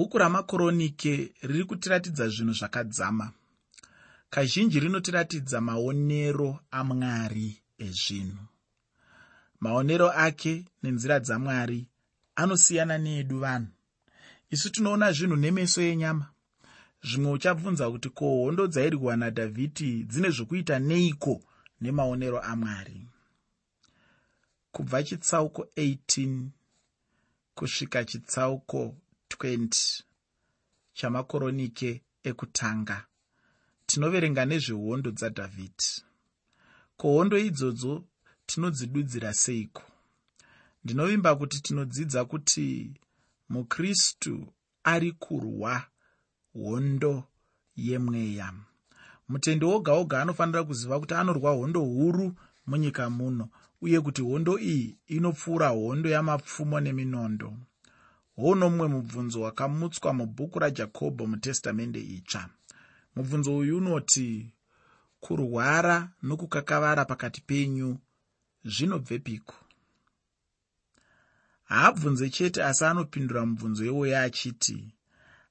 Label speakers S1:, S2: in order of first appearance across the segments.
S1: bhuku ramakoronike riri kutiratidza zvinhu zvakadzama. Kazhinji rinotiratidza maonero amwari ezvinhu. Maonero ake nenzira dzamwari anosiyana needu vanhu. Isu tinoona zvinhu nemeso yenyama. Zvimwe uchabvunza kuti ko hondo dzairwiwa nadhavhidhi dzine zvokuita neiko nemaonero amwari? Kubva chitsauko 18 kusvika chitsauko 20 chamakoronike ekutanga. Tinoverenga nezvehondo dzadhavhidhi ko hondo idzodzo tinodzidudzira seiko? Ndinovimba kuti tinodzidza kuti mukristu ari kurwa hondo yemweya. Mutendi woga woga anofanira kuziva kuti anorwa hondo huru munyika muno uye kuti hondo iyi inopfuura hondo yamapfumo neminondo houno mumwe mubvunzo wakamutswa mubhuku rajakobho mutestamende itsva. Mubvunzo uyu unoti kurwara nokukakavara pakati penyu zvinobvepiko haabvunze chete asi anopindura mubvunzo iwoyo achiti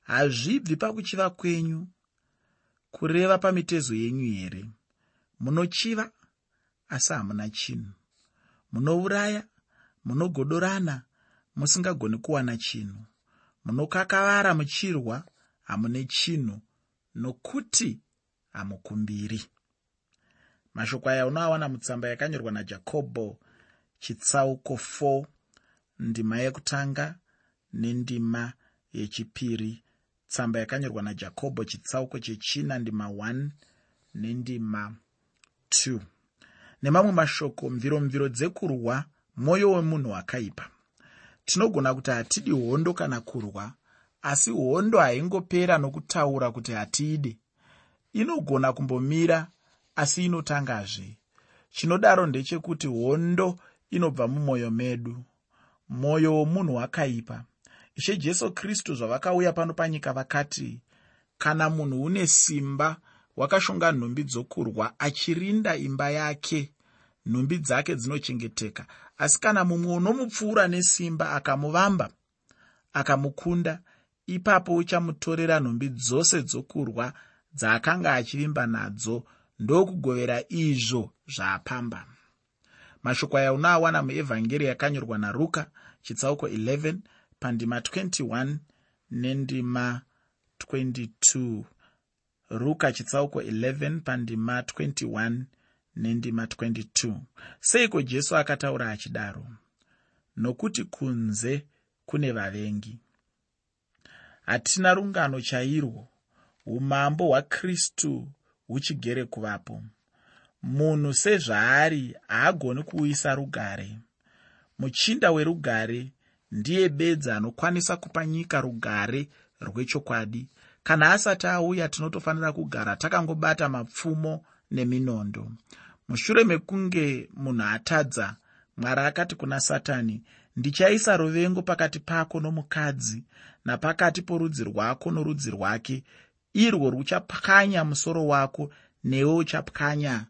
S1: hazvibvi pakuchiva kwenyu kureva pamitezo yenyu here? Munochiva asi hamuna chinhu. Munouraya munogodorana musingagoni kuwana chinhu. Munokakavara muchirwa hamune chinhu nokuti hamukumbiri. Mashoko aya unoawana mutsamba yakanyorwa najakobho chitsauko 4 ndima yekutanga nendima yechipiri. Tsamba yakanyorwa najakobho chitsauko chechina ndima 1 nendima 2 nemamwe mashoko mviro mviro dzekurwa mwoyo wemunhu wakaipa tinogona kuti hatidi hondo kana kurwa asi hondo haingopera nokutaura kuti hatiide inogona kumbomira asi inotangazve. Chinodaro ndechekuti hondo inobva mumwoyo medu. Mwoyo womunhu wakaipa. Ishe jesu kristu zvavakauya pano panyika vakati kana munhu une simba wakashonga nhumbi dzokurwa achirinda imba yake nhumbi dzake dzinochengeteka asi kana mumwe unomupfuura nesimba akamuvamba akamukunda ipapo uchamutorera nhumbi dzose dzokurwa dzaakanga achivimba nadzo ndokugovera izvo zvaapamba. Mashoko aya unoawana muevhangeri yakanyorwa naruka chitsauko 11 pandima 21 nendima 22 ruka chitsauko 11 pandima 21 nendima 22 seiko jesu akataura achidaro? Nokuti kunze kune vavengi. Hatina rungano chairwo. Umambo hwakristu huchigere kuvapo. Munhu sezvaari haagoni kuuyisa rugare. Muchinda werugare ndiye bedza anokwanisa kupa nyika rugare rwechokwadi. Kana asati auya tinotofanira kugara takangobata mapfumo neminondo. Mushure mekunge munhu atadza mwari akati kuna satani ndichaisa ruvengo pakati pako nomukadzi napakati porudzi rwako norudzi rwake. Irwo ruchapwanya musoro wako newe uchapwanya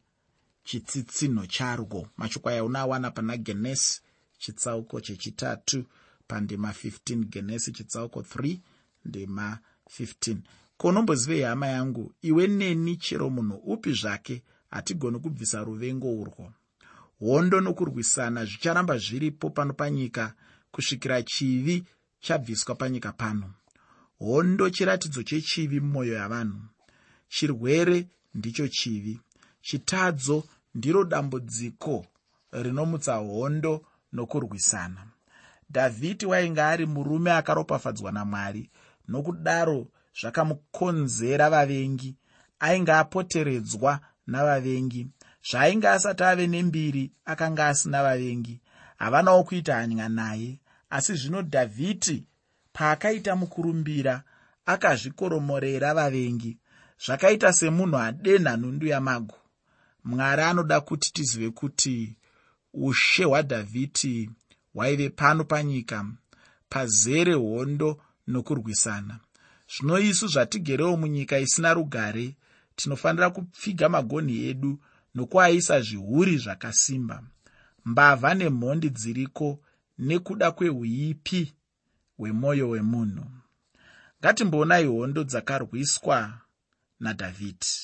S1: chitsitsinho charwo. Mashoko aya unoawana pana genesi chitsauko chechitatu pandima 15 genesi chitsauko 3 ndima 15 konombozivei hama yangu iwe neni chero munhu upi zvake hatigoni kubvisa ruvengo urwo? Hondo nokurwisana zvicharamba zviripo pano panyika kusvikira chivi chabviswa panyika pano. Hondo chiratidzo chechivi mumwoyo yavanhu. Chirwere ndicho chivi. Chitadzo ndiro dambudziko rinomutsa hondo nokurwisana. Dhavhidhi wainge ari murume akaropafadzwa namwari. Nokudaro zvakamukonzera vavengi ainge apoteredzwa navavengi. Zvaainge asati ave nembiri akanga asina vavengi. Havanawo kuita hanya naye. Asi zvino dhavhidhi paakaita mukurumbira akazvikoromorera vavengi. Zvakaita semunhu adenha nhundu yamago. Mwari anoda kuti tizive kuti ushe hwadhavhidhi hwaive pano panyika pazere hondo nokurwisana zvino isu zvatigerewo munyika isina rugare tinofanira kupfiga magonhi edu nokuaisa zviuri zvakasimba. Mbavha nemhondi dziriko nekuda kweuipi hwemwoyo wemunhu. Ngatimboonai hondo dzakarwiswa nadhavhidhi.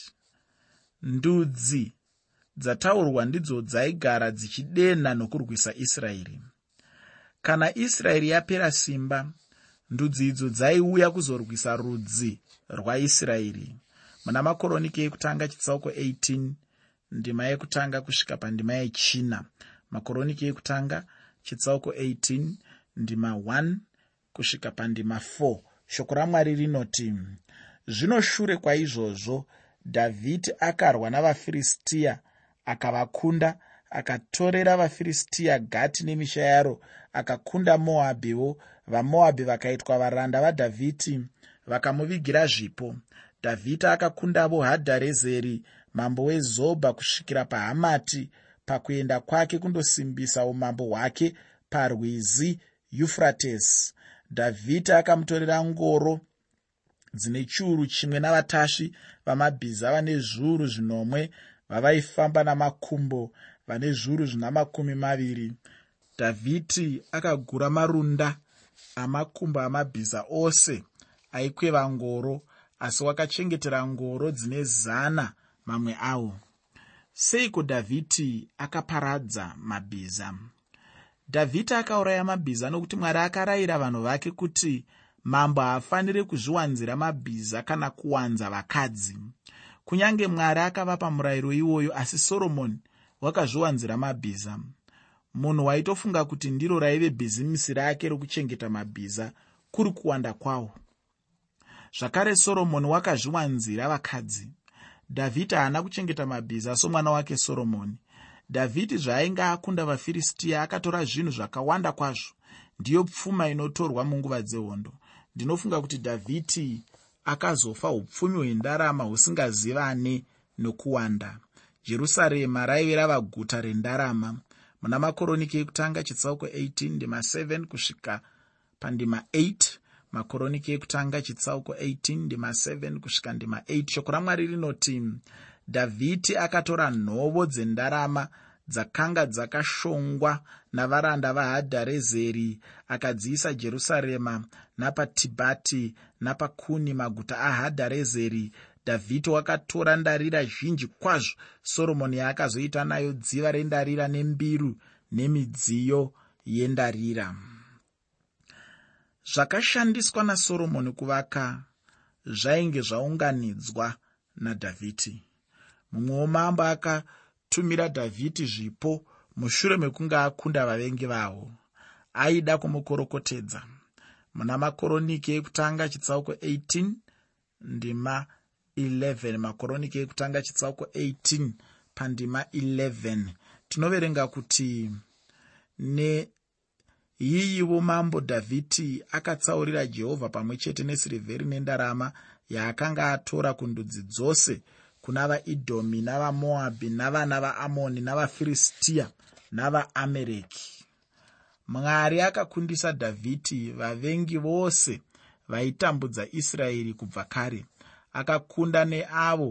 S1: Ndudzi dzataurwa ndidzo dzaigara dzichidenha nokurwisa israeri. Kana israeri yapera simba ndudzi idzo dzaiuya kuzorwisa rudzi rwaisraeri muna makoroniki ekutanga chitsauko 18 ndima yekutanga kusvika pandima yechina. Makoroniki ekutanga chitsauko 18 ndima 1 kusvika pandima 4 shoko ramwari rinoti zvino shure kwaizvozvo dhavhidhi akarwa navafiristiya akavakunda akatorera vafiristiya gati nemisha yaro akakunda moabhiwo vamoabhi vakaitwa varanda vadhavhidhi vakamuvigira zvipo. Dhavhidhi akakundavo hadharezeri mambo wezobha kusvikira pahamati pakuenda kwake kundosimbisa umambo hwake parwizi yufratesi dhavhidhi akamutorera ngoro dzine chiuru chimwe navatasvi vamabhiza vane zviuru zvinomwe vavaifamba namakumbo vane zviuru zvina makumi maviri. Dhavhidhi akagura marunda amakumbo amabhiza ose aikweva ngoro asi wakachengetera ngoro dzine zana mamwe awo. Seiko dhavhidhi akaparadza mabhiza? Dhavhidhi akauraya mabhiza nokuti mwari akarayira vanhu vake kuti mambo haafaniri kuzviwanzira mabhiza kana kuwanza vakadzi. Kunyange mwari akavapa murayiro iwoyo asi soromoni wakazviwanzira mabhiza munhu waitofunga kuti ndiro raive bhizimisi rake rokuchengeta mabhiza kuri kuwanda kwawo. Zvakare soromoni wakazviwanzira vakadzi. Dhavhidhi haana kuchengeta mabhiza somwana wake soromoni. Dhavhidhi zvaainge akunda vafiristiya akatora zvinhu zvakawanda kwazvo. Ndiyo pfuma inotorwa munguva dzehondo. Ndinofunga kuti dhavhidhi akazofa upfumi hwendarama husingazivane nokuwanda. Jerusarema raive rava guta rendarama muna makoroniki ekutanga chitsauko 18 ndima 7 kusvika pandima 8 makoroniki ekutanga chitsauko 18 ndima 7 kusvika ndima 8 shoko ramwari rinoti dhavhidhi akatora nhovo dzendarama dzakanga dzakashongwa navaranda vahadharezeri akadziisa jerusarema napatibhati napakuni maguta ahadharezeri dhavhidhi wakatora ndarira zhinji kwazvo. Soromoni yaakazoita nayo dziva rendarira nembiru nemidziyo yendarira. Zvakashandiswa nasoromoni kuvaka zvainge zvaunganidzwa nadhavhidhi. Mumwe womambo akatumira dhavhidhi zvipo mushure mekunge akunda vavengi vavo. Aida kumukorokotedza. Muna makoroniki ekutanga chitsauko 18 ndima 11 makoroniki ekutanga chitsauko 18 pandima 11 tinoverenga kuti neiyiwo mambo dhavhidhi akatsaurira jehovha pamwe chete nesirivheri nendarama yaakanga atora kundudzi dzose kuna vaidhomi navamoabhi navana vaamoni navafiristiya navaamereki mwari akakundisa dhavhidhi vavengi vose vaitambudza israeri kubva kare akakunda neavo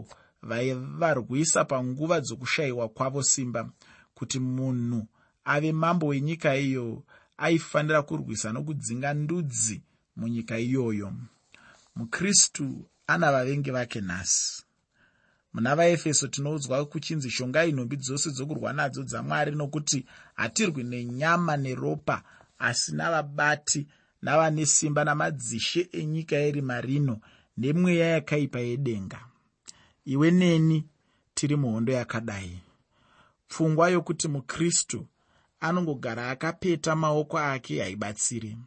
S1: vaivarwisa panguva dzokushayiwa kwavo simba kuti munhu ave mambo wenyika iyo aifanira kurwisa nokudzinga ndudzi munyika iyoyo. Mukristu ana vavengi vake nhasi. Muna vaefeso tinoudzwa kuchinzi shongai nhumbi dzose dzokurwa nadzo dzamwari nokuti hatirwi nenyama neropa asi navabati navane simba namadzishe enyika yerima rino nemweya yakaipa yedenga. Iwe neni tiri muhondo yakadai. Pfungwa yokuti mukristu anongogara akapeta maoko ake haibatsiri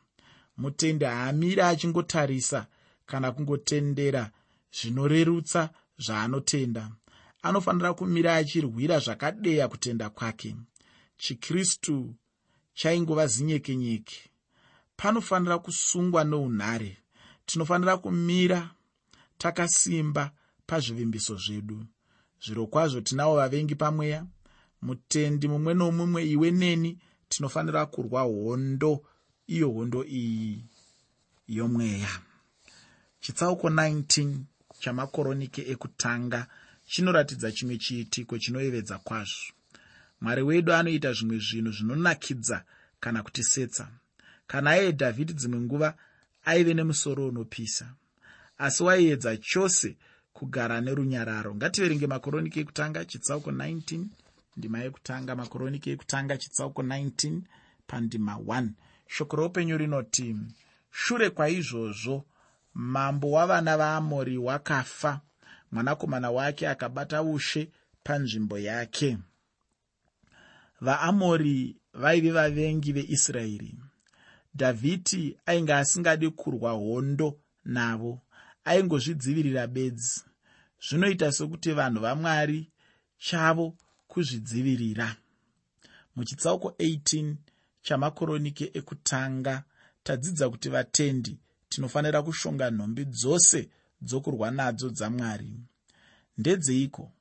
S1: mutende haamiri achingotarisa kana kungotendera zvinorerutsa zvaanotenda. Anofanira kumira achirwira zvakadeya kutenda kwake. Chikristu chaingova zinyekenyeke. Panofanira kusungwa nounhare. Tinofanira kumira takasimba pazvivimbiso zvedu. Zviro kwazvo tinavo vavengi pamweya mutendi mumwe nomumwe iwe neni tinofanira kurwa hondo iyo hondo iyi yomweya. Chitsauko 19 chamakoronike ekutanga chinoratidza chimwe chiitiko chinoyevedza kwazvo. Mwari wedu anoita zvimwe zvinhu zvinonakidza kana kutisetsa. Kana aiye dhavhidhi dzimwe nguva aive nemusoro unopisa asi waiedza chose kugara nerunyararo. Ngativerenge makoroniki ekutanga chitsauko 19 ndima yekutanga makoroniki ekutanga chitsauko 19 pandima 1 shoko roupenyu rinoti shure kwaizvozvo mambo wavana vaamori wakafa. Mwanakomana wake akabata ushe panzvimbo yake. Vaamori vaive vavengi veisraeri. Dhavhidhi ainge asingadi kurwa hondo navo aingozvidzivirira bedzi. Zvinoita sekuti vanhu vamwari chavo kuzvidzivirira. Muchitsauko 18 chamakoronike ekutanga tadzidza kuti vatendi tinofanira kushonga nhumbi dzose dzokurwa nadzo dzamwari ndedzeiko?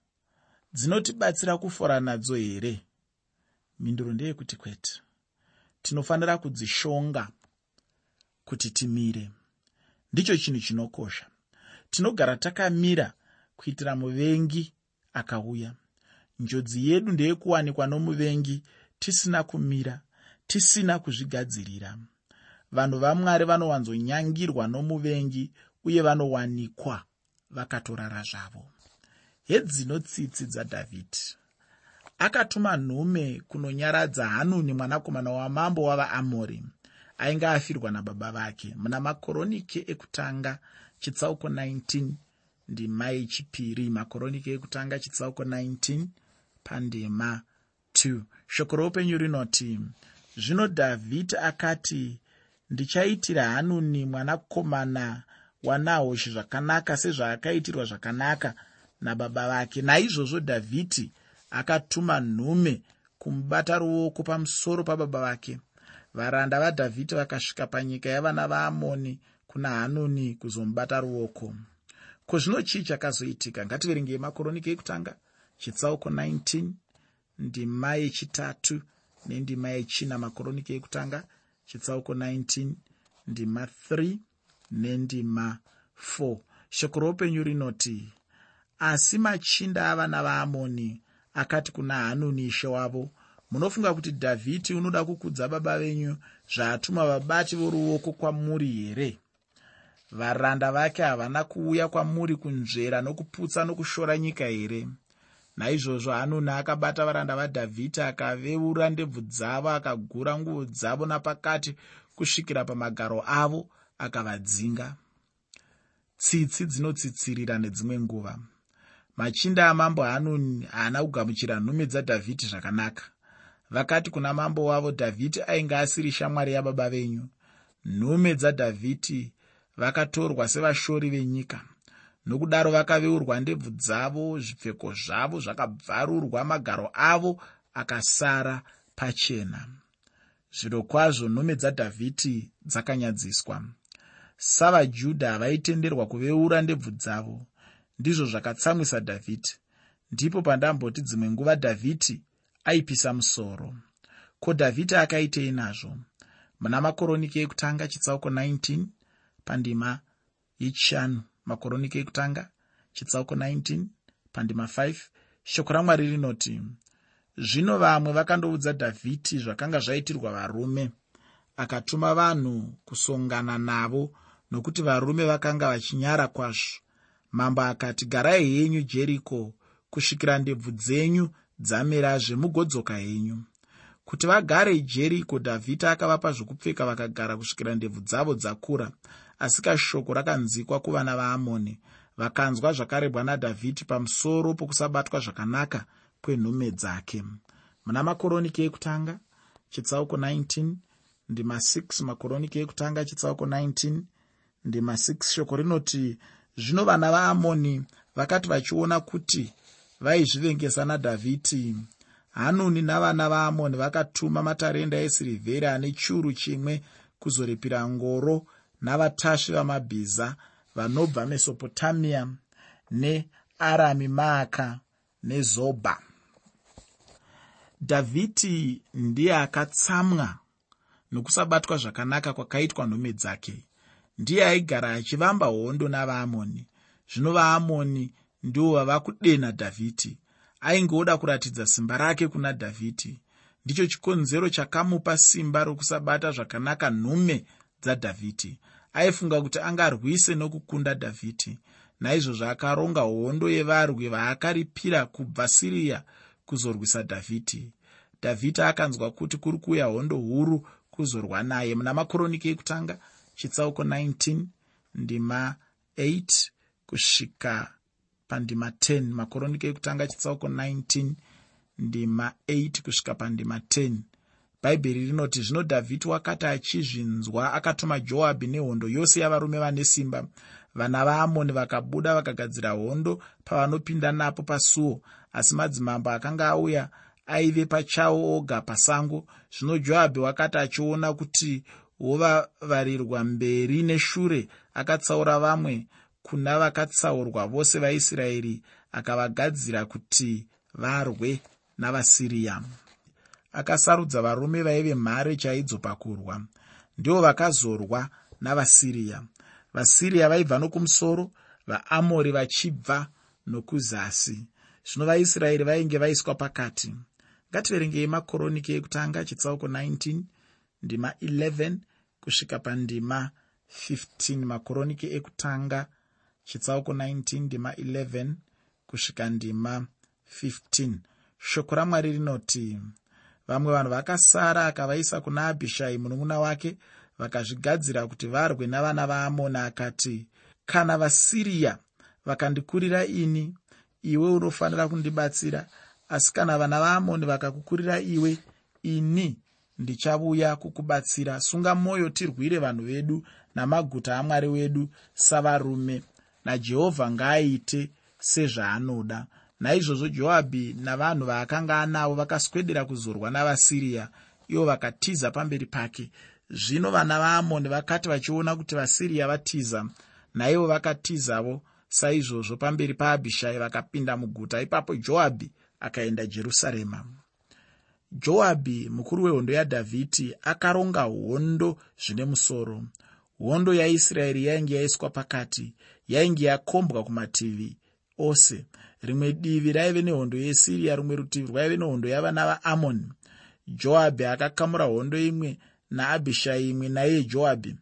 S1: Dzinotibatsira kufora nadzo here? Minduro ndeyekuti kwete. Tinofanira kudzishonga kuti timire. Ndicho chinhu chinokosha tinogara takamira kuitira muvengi akauya. Njodzi yedu ndeyekuwanikwa nomuvengi tisina kumira tisina kuzvigadzirira. Vanhu vamwari vanowanzonyangirwa nomuvengi uye vanowanikwa vakatorara zvavo. Hedzino tsitsi dzadhavhidhi. Akatuma nhume kunonyaradza hanuni mwanakomana wamambo wavaamori ainge afirwa nababa vake muna makoronike ekutanga chitsauko 19 ndima yechipiri makoronike ekutanga chitsauko 19 pandima 2 shoko roupenyu rinoti zvino dhavhidhi akati ndichaitira hanuni mwanakomana wanahoshi zvakanaka sezvaakaitirwa zvakanaka nababa vake. Naizvozvo dhavhidhi akatuma nhume kumubata ruoko pamusoro pababa vake. Varanda vadhavhidhi vakasvika panyika yavana vaamoni kuna hanuni kuzomubata ruoko. Ko zvino chii chakazoitika? Ngativerengei makoroniki ekutanga chitsauko 19 ndima yechitatu nendima yechina makoroniki ekutanga chitsauko 19 ndima 3 nendima 4 shoko roupenyu rinoti asi machinda avana vaamoni akati kuna hanuni ishe wavo munofunga kuti dhavhidhi unoda kukudza baba venyu zvaatuma vabati voruoko kwamuri here varanda vake havana kuuya kwamuri kunzvera nokuputsa nokushora nyika here. Naizvozvo hanuni akabata varanda vadhavhidhi akaveura ndebvu dzavo akagura nguo dzavo napakati kusvikira pamagaro avo akavadzinga. Tsitsi dzinotsitsirira nedzimwe nguva. Machinda amambo hanuni haana kugamuchira nhume dzadhavhidhi zvakanaka. Vakati kuna mambo wavo dhavhidhi ainge asiri shamwari yababa venyu. Nhume dzadhavhidhi vakatorwa sevashori venyika. Nokudaro vakaveurwa ndebvu dzavo zvipfeko zvavo zvakabvarurwa magaro avo akasara pachena. Zviro kwazvo nhume dzadhavhidhi dzakanyadziswa. Savajudha havaitenderwa kuveura ndebvu dzavo. Ndizvo zvakatsamwisa dhavhidhi. Ndipo pandamboti dzimwe nguva dhavhidhi aipisa musoro. Ko dhavhidhi akaitei nazvo? Muna makoroniki ekutanga chitsauko 19 pandima yechishanu makoroniki ekutanga chitsauko 19 pandima 5 shoko ramwari rinoti zvino vamwe vakandoudza dhavhidhi zvakanga zvaitirwa varume akatuma vanhu kusongana navo nokuti varume vakanga vachinyara kwazvo. Mambo akati garai henyu jeriko kusvikira ndebvu dzenyu dzamerazve mugodzoka henyu. Kuti vagare jeriko dhavhidhi akavapa zvokupfeka vakagara kusvikira ndebvu dzavo dzakura asi kashoko rakanzikwa kuvana vaamoni. Vakanzwa zvakarebwa nadhavhidhi pamusoro pokusabatwa zvakanaka kwenhume dzake. Muna makoroniki ekutanga chitsauko 19 ndima 6 makoroniki ekutanga chitsauko 19 ndima 6 shoko rinoti zvino vana vaamoni vakati vachiona kuti vaizvivengesa nadhavhidhi hanuni navana vaamoni vakatuma matarenda esirivheri ane chiuru chimwe kuzoripira ngoro navatasvi vamabhiza vanobva mesopotamia nearami maaka nezobha. Dhavhidhi ndiye akatsamwa nokusabatwa zvakanaka kwakaitwa nhume dzake. Ndiye aigara achivamba hondo navaamoni. Zvino vaamoni ndivo vava kudenha dhavhidhi. Aingeoda kuratidza simba rake kuna dhavhidhi. Ndicho chikonzero chakamupa simba rokusabata zvakanaka nhume dzadhavhidhi aifunga kuti angarwise nokukunda dhavhidhi naizvozvo akaronga hondo yevarwi vaakaripira kubva siriya kuzorwisa dhavhidhi dhavhidhi akanzwa kuti kuri kuuya hondo huru kuzorwa naye. Muna makoroniki ekutanga chitsauko 19 ndima 8 kusvika pandima 10 makoroniki ekutanga chitsauko 19 ndima 8 kusvika pandima 10 bhaibheri rinoti zvino dhavhidhi wakati achizvinzwa akatuma joabhi nehondo yose yavarume vane simba. Vana vaamoni vakabuda vakagadzira hondo pavanopinda napo pasuo asi madzimambo akanga auya aive pachawo oga pasango. Zvino joabhi wakati achiona kuti wovavarirwa mberi neshure akatsaura vamwe kuna vakatsaurwa vose vaisraeri akavagadzira kuti varwe navasiriya akasarudza varume vaive mhare chaidzo pakurwa. Ndivo vakazorwa navasiriya. Vasiriya vaibva nokumusoro vaamori vachibva nokuzasi. Zvino vaisraeri vainge vaiswa pakati. Ngativerengei makoroniki ekutanga chitsauko 19 ndima 11 kusvika pandima 15 makoroniki ekutanga chitsauko 19 ndima 11 kusvika ndima 15 shoko ramwari rinoti vamwe vanhu vakasara akavaisa kuna abhishai munun'una wake vakazvigadzira kuti varwe navana vaamoni akati kana vasiriya vakandikurira ini iwe unofanira kundibatsira. Asi kana vana vaamoni vakakukurira iwe ini ndichavuya kukubatsira. Sunga mwoyo tirwire vanhu vedu namaguta amwari wedu savarume najehovha ngaaite sezvaanoda naizvozvo joabhi navanhu vaakanga anavo vakaswedera kuzorwa navasiriya ivo vakatiza pamberi pake. Zvino vana vaamoni vakati vachiona kuti vasiriya vatiza naivo vakatizavo saizvozvo pamberi paabhishai vakapinda muguta. Ipapo joabhi akaenda jerusarema. Joabhi mukuru wehondo yadhavhidhi akaronga hondo zvine musoro. Hondo yaisraeri yainge yaiswa pakati yainge yakombwa kumativi ose rimwe divi raive nehondo yesiriya rumwe rutivi rwaive nehondo yavana vaamoni joabhi akakamura hondo imwe naabhishai imwe naiye joabhi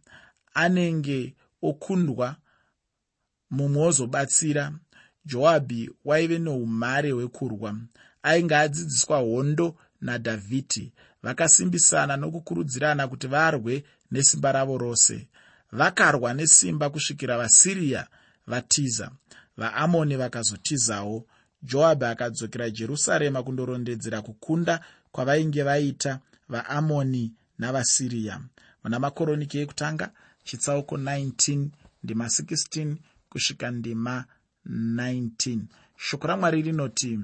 S1: anenge okundwa mumwe ozobatsira joabhi waive neumhare hwekurwa. Ainge adzidziswa hondo nadhavhidhi. Vakasimbisana nokukurudzirana kuti varwe nesimba ravo rose. Vakarwa nesimba kusvikira vasiriya vatiza vaamoni vakazotizawo joabhi akadzokera jerusarema kundorondedzera kukunda kwavainge vaita vaamoni navasiriya. Muna makoroniki ekutanga chitsauko 19 ndima 16 kusvika ndima 19 shoko ramwari rinoti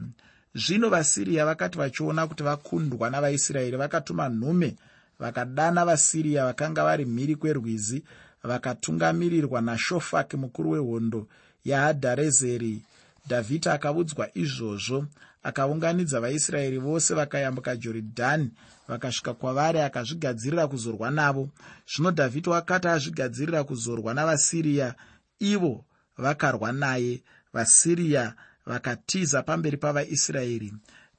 S1: zvino vasiriya vakati vachiona kuti vakundwa navaisraeri vakatuma nhume vakadana vasiriya vakanga vari mhiri kwerwizi vakatungamirirwa nashofaki mukuru wehondo yahadharezeri dhavhidhi akaudzwa izvozvo akaunganidza vaisraeri vose vakayambuka jorodhani vakasvika kwavari akazvigadzirira kuzorwa navo. Zvino dhavhidhi wakati azvigadzirira kuzorwa navasiriya ivo vakarwa naye. Vasiriya vakatiza pamberi pavaisraeri.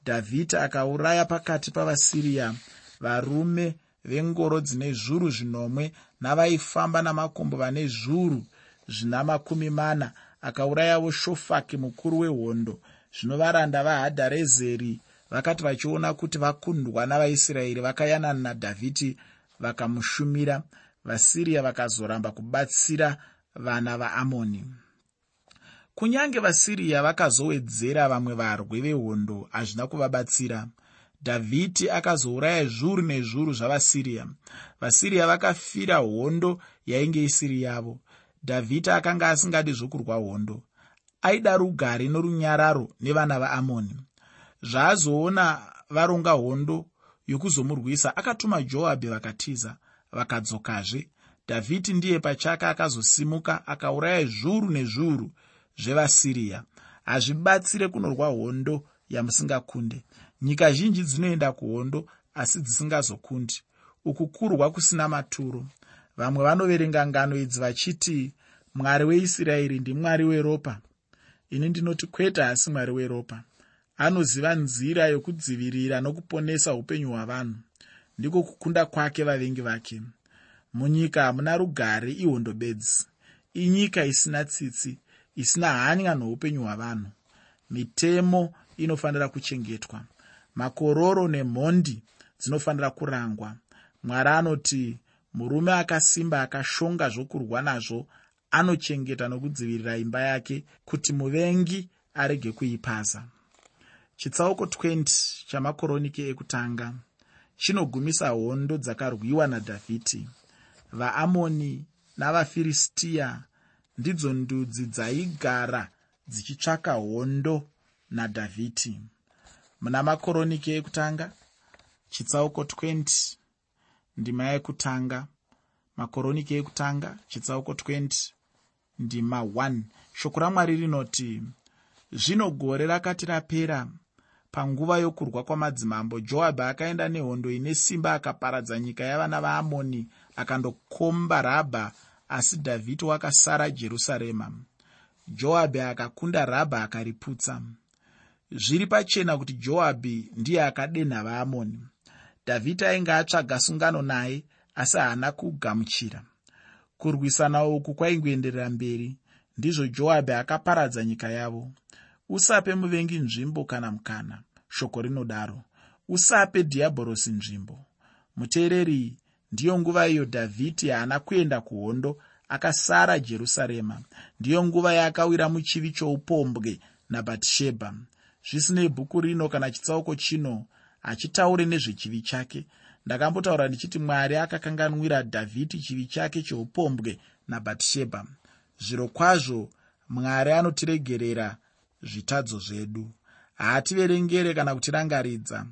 S1: Dhavhidhi akauraya pakati pavasiriya varume vengoro dzine zviuru zvinomwe navaifamba namakombo vane zviuru zvina makumi mana akaurayawo shofaki mukuru wehondo. Zvino varanda vahadharezeri vakati vachiona kuti vakundwa navaisraeri vakayanana nadhavhidhi vakamushumira vasiriya vakazoramba kubatsira vana vaamoni. Kunyange vasiriya vakazowedzera vamwe varwi vehondo hazvina kuvabatsira. Dhavhidhi akazouraya zviuru nezviuru zvavasiriya vasiriya vakafira hondo yainge isiri yavo dhavhidhi akanga asingadi zvokurwa hondo. Aida rugare norunyararo nevana vaamoni. Zvaazoona varonga hondo yokuzomurwisa akatuma joabhi vakatiza vakadzokazve. Dhavhidhi ndiye pachake akazosimuka akauraya zviuru nezviuru zvevasiriya. Hazvibatsire kunorwa hondo yamusingakunde. Nyika zhinji dzinoenda kuhondo asi dzisingazokundi. Uku kurwa kusina maturo vamwe vanoverenga ngano idzi vachiti mwari weisraeri ndimwari weropa. Ini ndinoti kwete asi mwari weropa. Anoziva nzira yokudzivirira nokuponesa upenyu hwavanhu. Ndiko kukunda kwake vavengi vake. Munyika hamuna rugare ihondo bedzi. Inyika isina tsitsi isina hanya noupenyu hwavanhu. Mitemo inofanira kuchengetwa. Makororo nemhondi dzinofanira kurangwa. Mwari anoti murume akasimba akashonga zvokurwa nazvo anochengeta nokudzivirira imba yake kuti muvengi arege kuipaza. Chitsauko 20 chamakoroniki ekutanga chinogumisa hondo dzakarwiwa nadhavhidhi. Vaamoni navafiristiya ndidzo ndudzi dzaigara dzichitsvaka hondo nadhavhidhi. Muna makoroniki ekutanga chitsauko 20 ndima yekutanga makoroniki ekutanga chitsauko 20 ndima 1 shoko ramwari rinoti zvino gore rakati rapera panguva yokurwa kwamadzimambo joabhi akaenda nehondo ine simba akaparadza nyika yavana vaamoni akandokomba rabha asi dhavhidhi wakasara jerusarema. Joabhi akakunda rabha akariputsa. Zviri pachena kuti joabhi ndiye akadenha vaamoni dhavhidhi ainge atsvaga sungano naye asi haana kugamuchira. Kurwisana uku kwaingoenderera mberi ndizvo joabhi akaparadza nyika yavo. Usape muvengi nzvimbo kana mukana shoko rinodaro. Usape dhiabhorosi nzvimbo. Muteereri ndiyo nguva iyo dhavhidhi haana kuenda kuhondo akasara jerusarema. Ndiyo nguva yaakawira muchivi choupombwe nabhatishebha zvisinei bhuku rino kana chitsauko chino hachitaure nezvechivi chake. Ndakambotaura ndichiti mwari akakanganwira dhavhidhi chivi chake cheupombwe nabhatishebha zviro kwazvo mwari anotiregerera zvitadzo zvedu. Haativerengere kana kutirangaridza.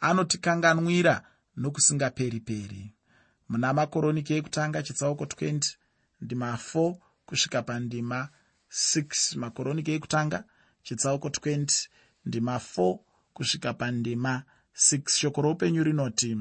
S1: Anotikanganwira nokusingaperi-peri. Muna makoroniki ekutanga chitsauko 20 ndima 4 kusvika pandima 6 makoroniki ekutanga chitsauko 20 ndima 4 kusvika pandima 6 shoko roupenyu rinoti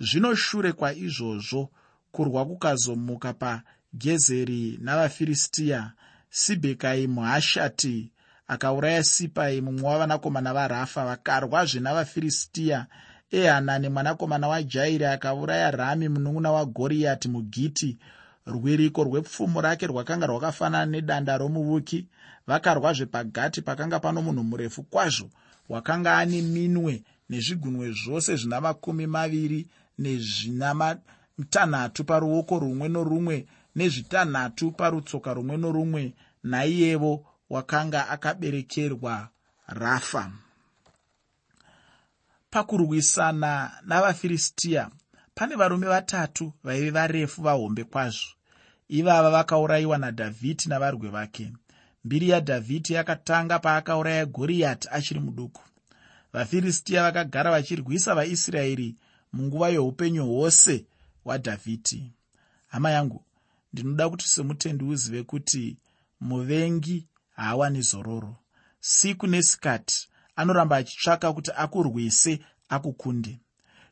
S1: zvino shure kwaizvozvo kurwa kukazomuka pagezeri navafiristiya sibhekai muhashati akauraya sipai mumwe wavanakomana varafa vakarwazve navafiristiya ehanani mwanakomana wajairi akauraya rami munun'una wagoriyati mugiti rwiriko rwepfumo rake rwakanga rwakafanana nedanda romuvuki vakarwazve pagati pakanga pano munhu murefu kwazvo wakanga ane minwe nezvigunwe zvose zvina makumi maviri nezvina matanhatu paruoko rumwe norumwe nezvitanhatu parutsoka rumwe norumwe naiyevo wakanga akaberekerwa rafa. Pakurwisana navafiristiya pane varume vatatu vaive varefu vahombe kwazvo. Ivava vakaurayiwa nadhavhidhi navarwe vake. Mbiri yadhavhidhi yakatanga paakauraya goriyati achiri muduku vafiristiya vakagara vachirwisa vaisraeri munguva youpenyu hwose hwadhavhidhi. Hama yangu ndinoda kuti semutendi uzive kuti muvengi haawani zororo. Siku nesikati anoramba achitsvaka kuti akurwise akukunde.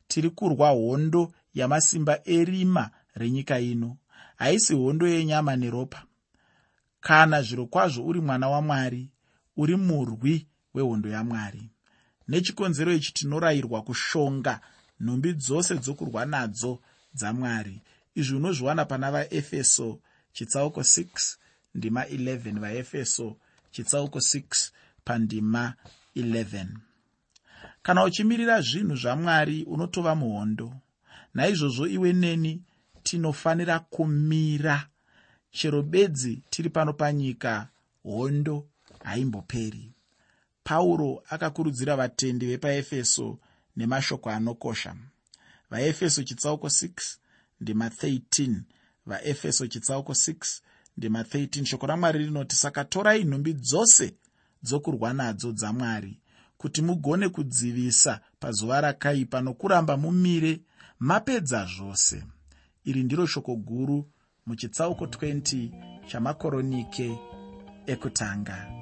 S1: Tiri kurwa hondo yamasimba erima renyika ino. Haisi hondo yenyama neropa. Kana zviro kwazvo uri mwana wamwari uri murwi wehondo yamwari nechikonzero ichi tinorayirwa kushonga nhumbi dzose dzokurwa nadzo dzamwari. Izvi unozviwana pana vaefeso chitsauko 6 ndima 11 vaefeso chitsauko 6 pandima 11 kana uchimirira zvinhu zvamwari unotova muhondo. Naizvozvo iwe neni tinofanira kumira. Chero bedzi tiri pano panyika hondo haimboperi pauro akakurudzira vatendi vepaefeso nemashoko anokosha. Vaefeso chitsauko 6 ndima 13 vaefeso chitsauko 6 ndima 13 shoko ramwari rinoti saka torai nhumbi dzose dzokurwa nadzo dzamwari kuti mugone kudzivisa pazuva rakaipa nokuramba mumire mapedza zvose. Iri ndiro shoko guru muchitsauko 20 chamakoronike ekutanga